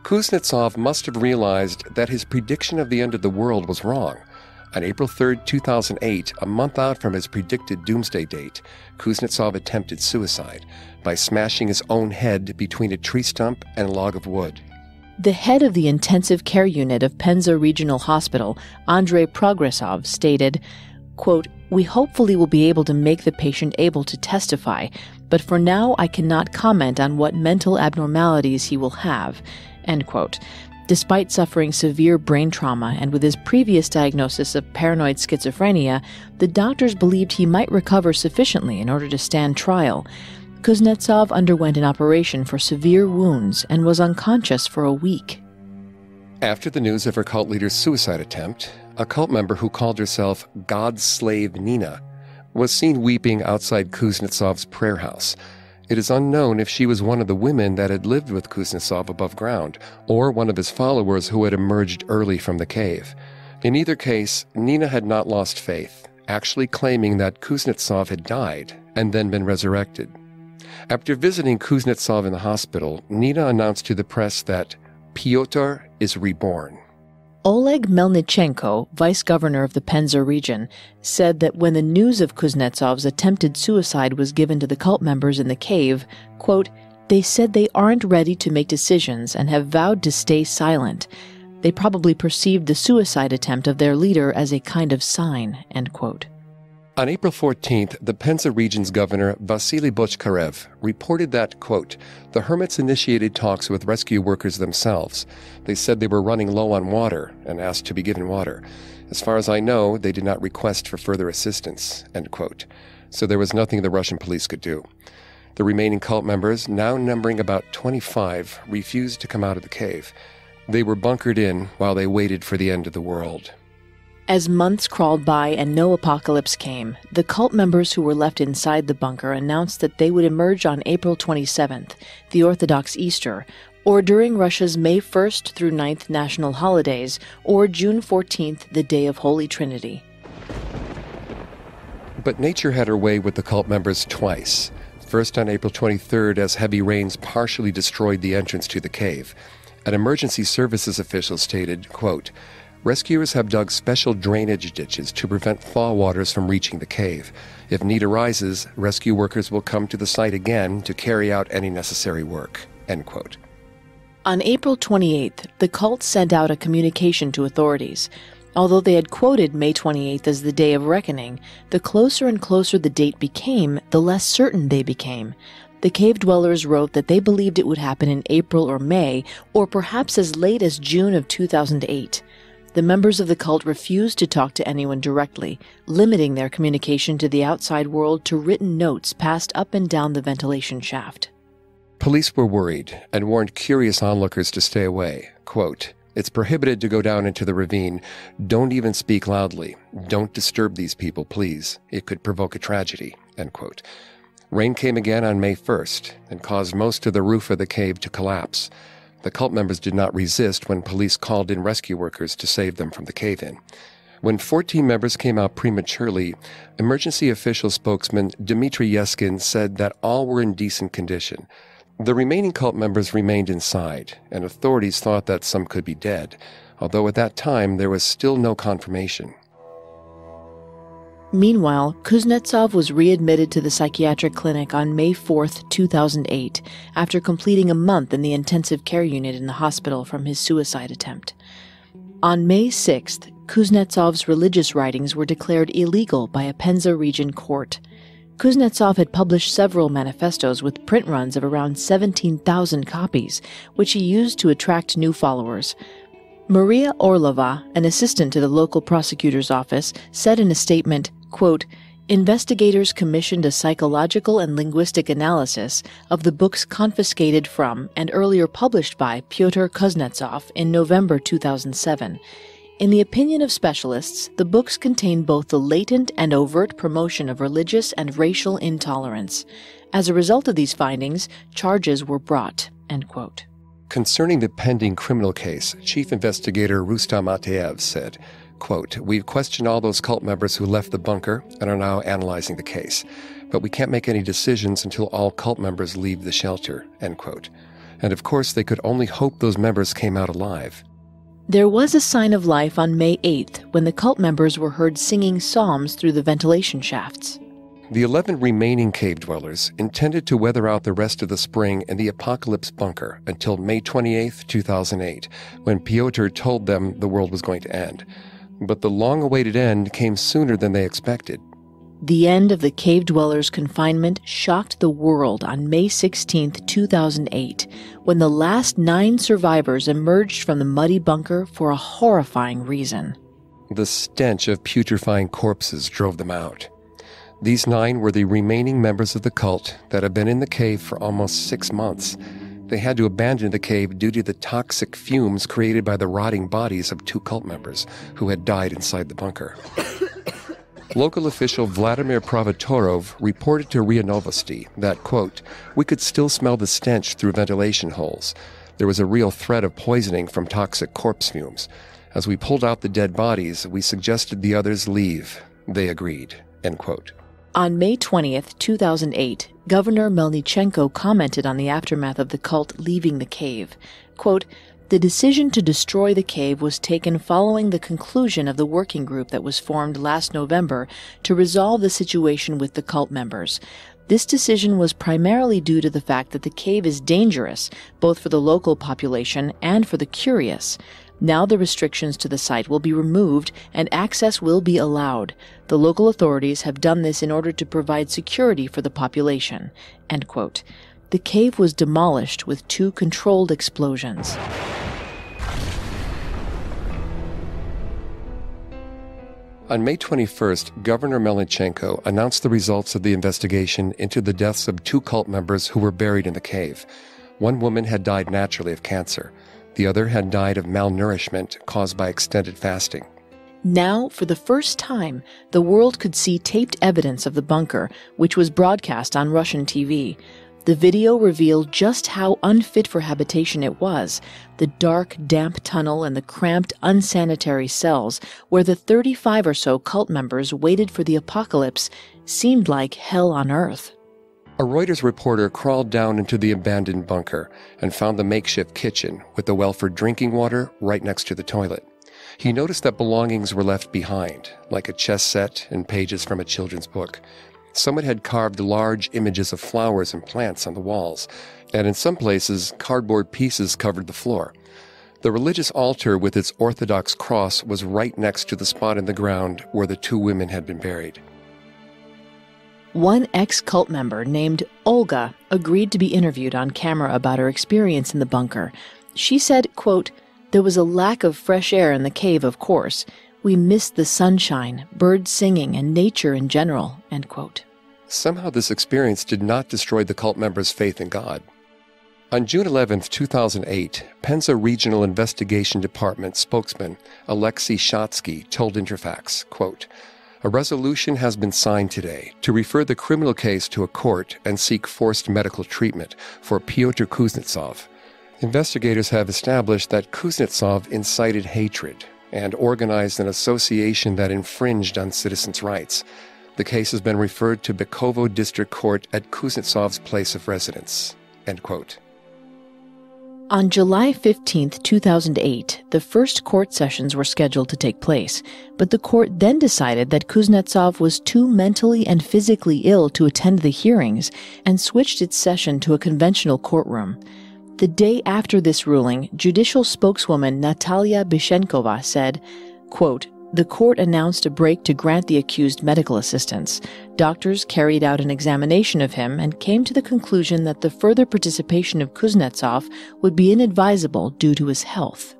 Kuznetsov must have realized that his prediction of the end of the world was wrong. On April 3, 2008, a month out from his predicted doomsday date, Kuznetsov attempted suicide by smashing his own head between a tree stump and a log of wood. The head of the intensive care unit of Penza Regional Hospital, Andrei Progressov, stated, quote, We hopefully will be able to make the patient able to testify, but for now I cannot comment on what mental abnormalities he will have. End quote. Despite suffering severe brain trauma and with his previous diagnosis of paranoid schizophrenia, the doctors believed he might recover sufficiently in order to stand trial. Kuznetsov underwent an operation for severe wounds and was unconscious for a week. After the news of her cult leader's suicide attempt, a cult member who called herself God's slave Nina was seen weeping outside Kuznetsov's prayer house. It is unknown if she was one of the women that had lived with Kuznetsov above ground, or one of his followers who had emerged early from the cave. In either case, Nina had not lost faith, actually claiming that Kuznetsov had died and then been resurrected. After visiting Kuznetsov in the hospital, Nina announced to the press that Pyotr is reborn. Oleg Melnichenko, vice governor of the Penza region, said that when the news of Kuznetsov's attempted suicide was given to the cult members in the cave, quote, they said they aren't ready to make decisions and have vowed to stay silent. They probably perceived the suicide attempt of their leader as a kind of sign, end quote. On April 14th, the Penza region's governor, Vasily Bochkarev, reported that, quote, the hermits initiated talks with rescue workers themselves. They said they were running low on water and asked to be given water. As far as I know, they did not request for further assistance, end quote. So there was nothing the Russian police could do. The remaining cult members, now numbering about 25, refused to come out of the cave. They were bunkered in while they waited for the end of the world. As months crawled by and no apocalypse came, the cult members who were left inside the bunker announced that they would emerge on April 27th, the Orthodox Easter, or during Russia's May 1st through 9th national holidays, or June 14th, the Day of Holy Trinity. But nature had her way with the cult members twice. First on April 23rd, as heavy rains partially destroyed the entrance to the cave. An emergency services official stated, quote, Rescuers have dug special drainage ditches to prevent thaw waters from reaching the cave. If need arises, rescue workers will come to the site again to carry out any necessary work. End quote. On April 28th, the cult sent out a communication to authorities. Although they had quoted May 28th as the day of reckoning, the closer and closer the date became, the less certain they became. The cave dwellers wrote that they believed it would happen in April or May, or perhaps as late as June of 2008 the members of the cult refused to talk to anyone directly, limiting their communication to the outside world to written notes passed up and down the ventilation shaft. Police were worried and warned curious onlookers to stay away. Quote, it's prohibited to go down into the ravine. Don't even speak loudly. Don't disturb these people, please. It could provoke a tragedy. End quote. Rain came again on May 1st and caused most of the roof of the cave to collapse. The cult members did not resist when police called in rescue workers to save them from the cave in. When 14 members came out prematurely, emergency official spokesman Dmitry Yeskin said that all were in decent condition. The remaining cult members remained inside, and authorities thought that some could be dead, although at that time there was still no confirmation. Meanwhile, Kuznetsov was readmitted to the psychiatric clinic on May 4, 2008, after completing a month in the intensive care unit in the hospital from his suicide attempt. On May 6th, Kuznetsov's religious writings were declared illegal by a Penza region court. Kuznetsov had published several manifestos with print runs of around 17,000 copies, which he used to attract new followers. Maria Orlova, an assistant to the local prosecutor's office, said in a statement, quote, Investigators commissioned a psychological and linguistic analysis of the books confiscated from and earlier published by Pyotr Kuznetsov in November 2007. In the opinion of specialists, the books contain both the latent and overt promotion of religious and racial intolerance. As a result of these findings, charges were brought. Concerning the pending criminal case, Chief Investigator Rustam Ataev said, Quote, We've questioned all those cult members who left the bunker and are now analyzing the case, but we can't make any decisions until all cult members leave the shelter. End quote. And of course, they could only hope those members came out alive. There was a sign of life on May 8th when the cult members were heard singing psalms through the ventilation shafts. The 11 remaining cave dwellers intended to weather out the rest of the spring in the Apocalypse bunker until May 28, 2008, when Pyotr told them the world was going to end. But the long awaited end came sooner than they expected. The end of the cave dwellers' confinement shocked the world on May 16, 2008, when the last nine survivors emerged from the muddy bunker for a horrifying reason. The stench of putrefying corpses drove them out. These nine were the remaining members of the cult that had been in the cave for almost six months. They had to abandon the cave due to the toxic fumes created by the rotting bodies of two cult members who had died inside the bunker. [coughs] Local official Vladimir Provotorov reported to RIA Novosti that, quote, we could still smell the stench through ventilation holes. There was a real threat of poisoning from toxic corpse fumes. As we pulled out the dead bodies, we suggested the others leave. They agreed, end quote. On May 20th, 2008, Governor Melnichenko commented on the aftermath of the cult leaving the cave. Quote, the decision to destroy the cave was taken following the conclusion of the working group that was formed last November to resolve the situation with the cult members. This decision was primarily due to the fact that the cave is dangerous, both for the local population and for the curious. Now the restrictions to the site will be removed and access will be allowed. The local authorities have done this in order to provide security for the population. The cave was demolished with two controlled explosions. On May 21st, Governor Melnichenko announced the results of the investigation into the deaths of two cult members who were buried in the cave. One woman had died naturally of cancer. The other had died of malnourishment caused by extended fasting. Now, for the first time, the world could see taped evidence of the bunker, which was broadcast on Russian TV. The video revealed just how unfit for habitation it was the dark, damp tunnel and the cramped, unsanitary cells where the 35 or so cult members waited for the apocalypse seemed like hell on earth. A Reuters reporter crawled down into the abandoned bunker and found the makeshift kitchen with the well for drinking water right next to the toilet. He noticed that belongings were left behind, like a chess set and pages from a children's book. Someone had carved large images of flowers and plants on the walls, and in some places, cardboard pieces covered the floor. The religious altar with its Orthodox cross was right next to the spot in the ground where the two women had been buried. One ex cult member named Olga agreed to be interviewed on camera about her experience in the bunker. She said, quote, There was a lack of fresh air in the cave, of course. We missed the sunshine, birds singing, and nature in general. End quote. Somehow, this experience did not destroy the cult members' faith in God. On June 11, 2008, Penza Regional Investigation Department spokesman Alexei Shatsky told Interfax, quote, a resolution has been signed today to refer the criminal case to a court and seek forced medical treatment for Pyotr Kuznetsov. Investigators have established that Kuznetsov incited hatred and organized an association that infringed on citizens' rights. The case has been referred to Bykovo District Court at Kuznetsov's place of residence. End quote. On July 15, 2008, the first court sessions were scheduled to take place, but the court then decided that Kuznetsov was too mentally and physically ill to attend the hearings and switched its session to a conventional courtroom. The day after this ruling, judicial spokeswoman Natalia Bishenkova said, quote, the court announced a break to grant the accused medical assistance. Doctors carried out an examination of him and came to the conclusion that the further participation of Kuznetsov would be inadvisable due to his health.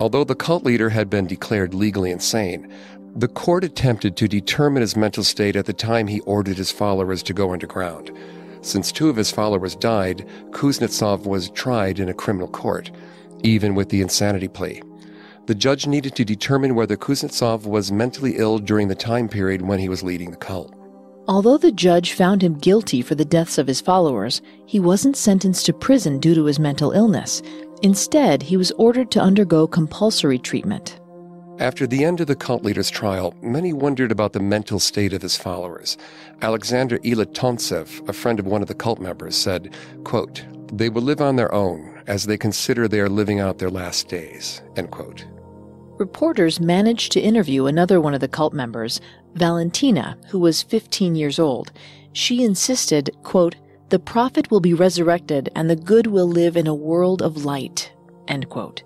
Although the cult leader had been declared legally insane, the court attempted to determine his mental state at the time he ordered his followers to go underground. Since two of his followers died, Kuznetsov was tried in a criminal court, even with the insanity plea the judge needed to determine whether Kuznetsov was mentally ill during the time period when he was leading the cult. Although the judge found him guilty for the deaths of his followers, he wasn't sentenced to prison due to his mental illness. Instead, he was ordered to undergo compulsory treatment. After the end of the cult leader's trial, many wondered about the mental state of his followers. Alexander Ilatontsev, a friend of one of the cult members, said, quote, They will live on their own as they consider they are living out their last days. End quote reporters managed to interview another one of the cult members, Valentina, who was 15 years old. She insisted, quote, the prophet will be resurrected and the good will live in a world of light, end quote.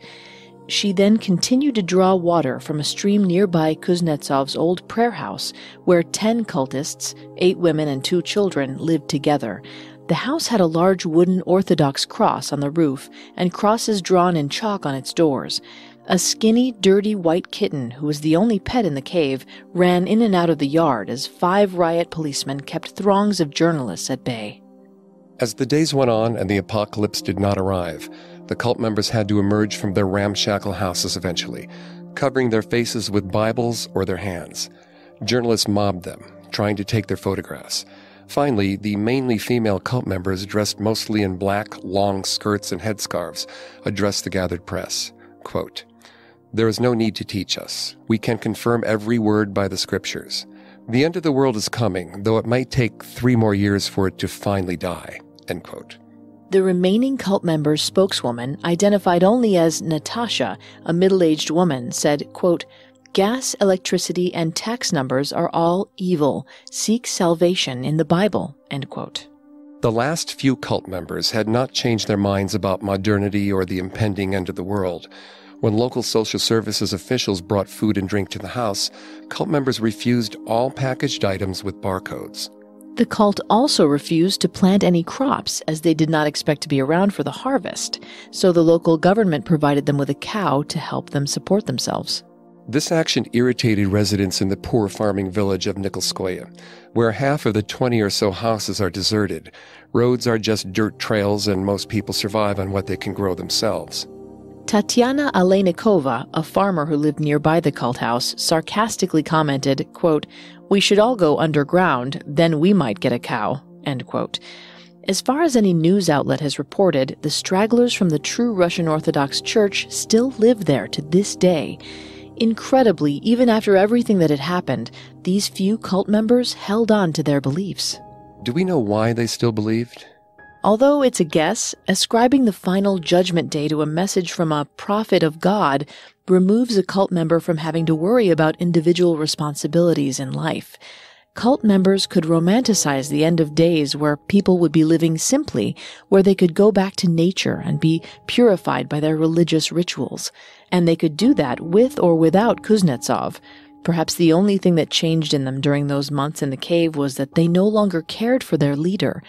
She then continued to draw water from a stream nearby Kuznetsov's old prayer house, where 10 cultists, 8 women and 2 children, lived together. The house had a large wooden Orthodox cross on the roof and crosses drawn in chalk on its doors. A skinny, dirty white kitten, who was the only pet in the cave, ran in and out of the yard as five riot policemen kept throngs of journalists at bay. As the days went on and the apocalypse did not arrive, the cult members had to emerge from their ramshackle houses eventually, covering their faces with Bibles or their hands. Journalists mobbed them, trying to take their photographs. Finally, the mainly female cult members, dressed mostly in black, long skirts and headscarves, addressed the gathered press. Quote, there is no need to teach us. We can confirm every word by the scriptures. The end of the world is coming, though it might take three more years for it to finally die. End quote. The remaining cult member's spokeswoman, identified only as Natasha, a middle-aged woman, said, quote, Gas, electricity, and tax numbers are all evil. Seek salvation in the Bible. End quote. The last few cult members had not changed their minds about modernity or the impending end of the world. When local social services officials brought food and drink to the house, cult members refused all packaged items with barcodes. The cult also refused to plant any crops as they did not expect to be around for the harvest, so the local government provided them with a cow to help them support themselves. This action irritated residents in the poor farming village of Nikolskoye, where half of the 20 or so houses are deserted. Roads are just dirt trails, and most people survive on what they can grow themselves. Tatiana Alenikova, a farmer who lived nearby the cult house, sarcastically commented, quote, We should all go underground, then we might get a cow. End quote. As far as any news outlet has reported, the stragglers from the true Russian Orthodox Church still live there to this day. Incredibly, even after everything that had happened, these few cult members held on to their beliefs. Do we know why they still believed? Although it's a guess, ascribing the final judgment day to a message from a prophet of God removes a cult member from having to worry about individual responsibilities in life. Cult members could romanticize the end of days where people would be living simply, where they could go back to nature and be purified by their religious rituals. And they could do that with or without Kuznetsov. Perhaps the only thing that changed in them during those months in the cave was that they no longer cared for their leader.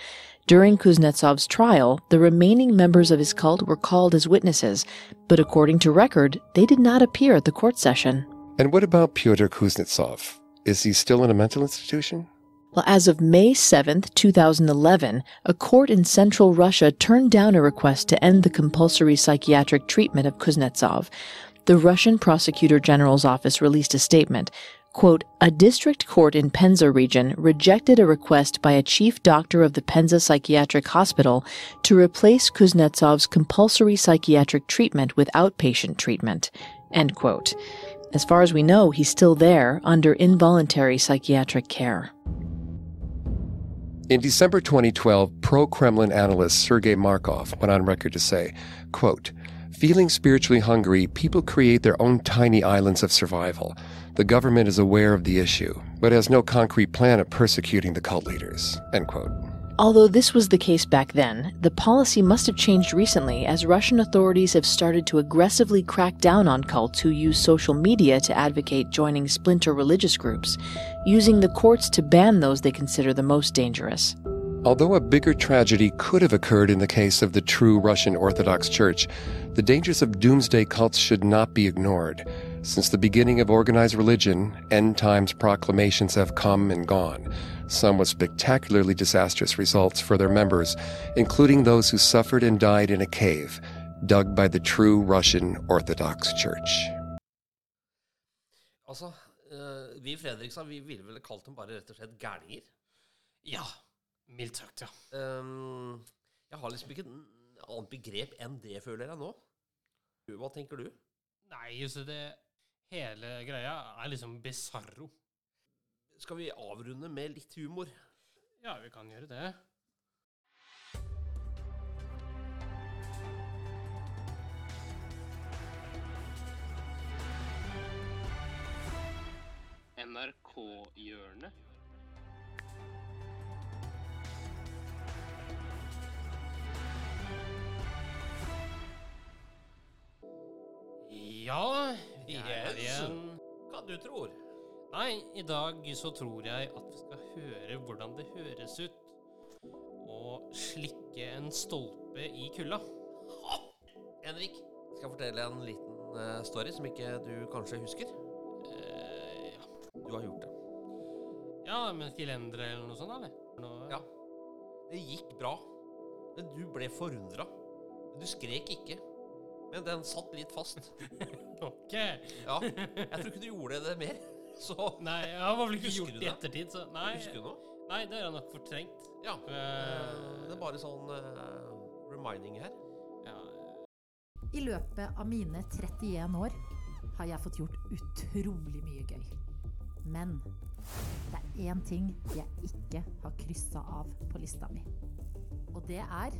During Kuznetsov's trial, the remaining members of his cult were called as witnesses, but according to record, they did not appear at the court session. And what about Pyotr Kuznetsov? Is he still in a mental institution? Well, as of May 7, 2011, a court in central Russia turned down a request to end the compulsory psychiatric treatment of Kuznetsov. The Russian Prosecutor General's office released a statement quote, a district court in Penza region rejected a request by a chief doctor of the Penza Psychiatric Hospital to replace Kuznetsov's compulsory psychiatric treatment with outpatient treatment, end quote. As far as we know, he's still there under involuntary psychiatric care. In December 2012, pro-Kremlin analyst Sergei Markov went on record to say, quote, Feeling spiritually hungry, people create their own tiny islands of survival. The government is aware of the issue, but has no concrete plan of persecuting the cult leaders. End quote. Although this was the case back then, the policy must have changed recently as Russian authorities have started to aggressively crack down on cults who use social media to advocate joining splinter religious groups, using the courts to ban those they consider the most dangerous. Although a bigger tragedy could have occurred in the case of the true Russian Orthodox Church, the dangers of doomsday cults should not be ignored. Since the beginning of organized religion, end times proclamations have come and gone, some with spectacularly disastrous results for their members, including those who suffered and died in a cave dug by the true Russian Orthodox Church. Altså, eh, vi i Fredrikstad vi ville vel kalt dem bare gærninger. Ja, mildt sagt, ja. Um, jeg har liksom ikke et annet begrep enn det, føler jeg nå. Hva tenker du? Nei, så det Hele greia er liksom bisarro. Skal vi avrunde med litt humor? Ja, vi kan gjøre det. NRK-hjørnet. Ja, vi er Yes. igjen. Hva du tror? Nei, i dag så tror jeg at vi skal høre hvordan det høres ut å slikke en stolpe i kulda. Henrik, skal jeg fortelle en liten eh, story som ikke du kanskje husker? Eh, ja. Du har gjort det. ja, med gelendere eller noe sånt, eller? Noe, Ja. Det gikk bra, men du ble forundra. Du skrek ikke, men den satt litt fast. [laughs] Ok. Ja, Jeg tror ikke du gjorde det mer. [laughs] Så Nei, jeg har vel ikke gjort det i ettertid, så nei. Husker du noe? Nei, det har jeg nok fortrengt. Ja. Eh, Det er bare sånn uh, reminding her. Ja, I løpet av mine 31 år har jeg fått gjort utrolig mye gøy. Men det er én ting jeg ikke har kryssa av på lista mi. Og det er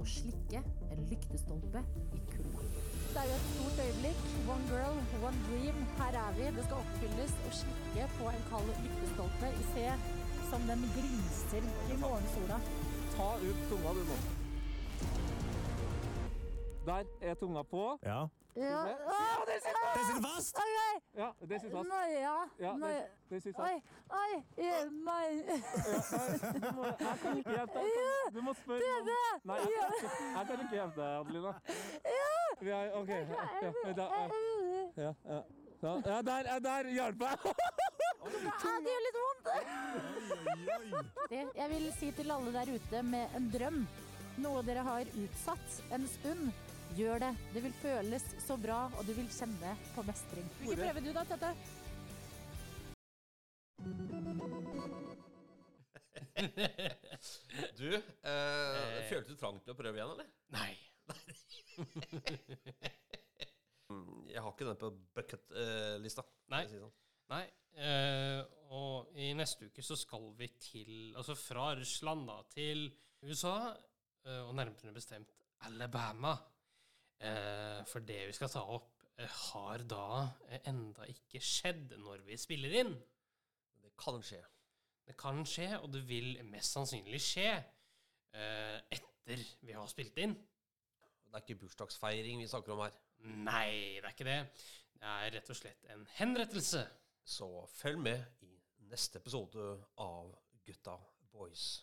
å slikke en lyktestolpe i kulda. Det er jo et stort øyeblikk. One girl, one dream. Her er vi. Det skal oppfylles å slikke på en kald lyktestolpe. I se som den glinser i morgensola. Ta ut tunga du nå. Der er tunga på. Ja. Ja. Det sitter fast! Oi, Ja, det sitter fast. Nei, ja. Ja, Nei. det, det sitter fast. oi, oi. Ja, du må, jeg kan ikke hjelpe deg. Du må spørre noen. Nei, jeg jeg kan ikke hjelpe deg, Adelina. Vi er, ok, ja, ja, ja, ja, der, der hjalp jeg. [laughs] Ja, det gjør litt vondt. Det Jeg vil si til alle der ute med en drøm, noe dere har utsatt en stund, gjør det. Det vil føles så bra, og du vil kjenne på mestring. Hvilken prøve du da, Tete? [laughs] Du, eh, følte du trang til å prøve igjen, eller? Nei. [laughs] Jeg har ikke den på bucket-lista. Nei. Nei. Eh, og i neste uke så skal vi til Altså fra Russland da til USA, eh, og nærmere bestemt Alabama. Eh, for det vi skal ta opp, eh, har da eh, enda ikke skjedd når vi spiller inn. Det kan skje. Det kan skje, og det vil mest sannsynlig skje eh, etter vi har spilt inn. Det er ikke bursdagsfeiring vi snakker om her. Nei, det er ikke det. Det er rett og slett en henrettelse. Så følg med i neste episode av Gutta Boys.